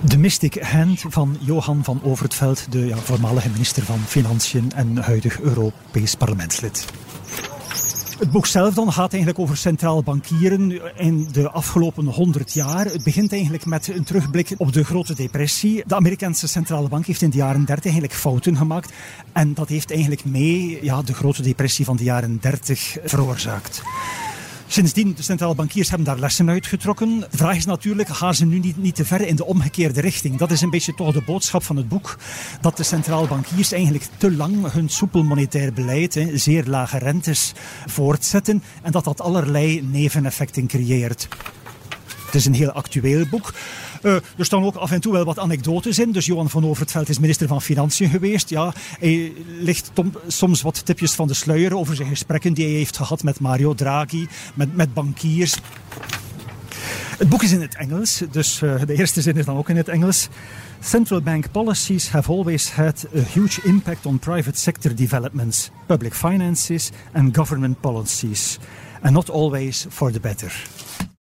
De Mystic Hand van Johan van Overtveld, de ja, voormalige minister van Financiën en huidig Europees parlementslid. Het boek zelf dan gaat eigenlijk over centraal bankieren in de afgelopen 100 jaar. Het begint eigenlijk met een terugblik op de grote depressie. De Amerikaanse centrale bank heeft in de jaren 30 eigenlijk fouten gemaakt. En dat heeft eigenlijk mee ja, de grote depressie van de jaren 30 veroorzaakt. Sindsdien, de centrale bankiers hebben daar lessen uitgetrokken. De vraag is natuurlijk, gaan ze nu niet, niet te ver in de omgekeerde richting? Dat is een beetje toch de boodschap van het boek. Dat de centrale bankiers eigenlijk te lang hun soepel monetair beleid, hè, zeer lage rentes, voortzetten. En dat dat allerlei neveneffecten creëert. Het is een heel actueel boek. Uh, er staan ook af en toe wel wat anekdotes in. Dus Johan van Overtveld is minister van Financiën geweest. Ja, hij ligt soms wat tipjes van de sluier over zijn gesprekken die hij heeft gehad met Mario Draghi, met, met bankiers. Het boek is in het Engels, dus uh, de eerste zin is dan ook in het Engels. Central bank policies have always had a huge impact on private sector developments, public finances and government policies, and not always for the better.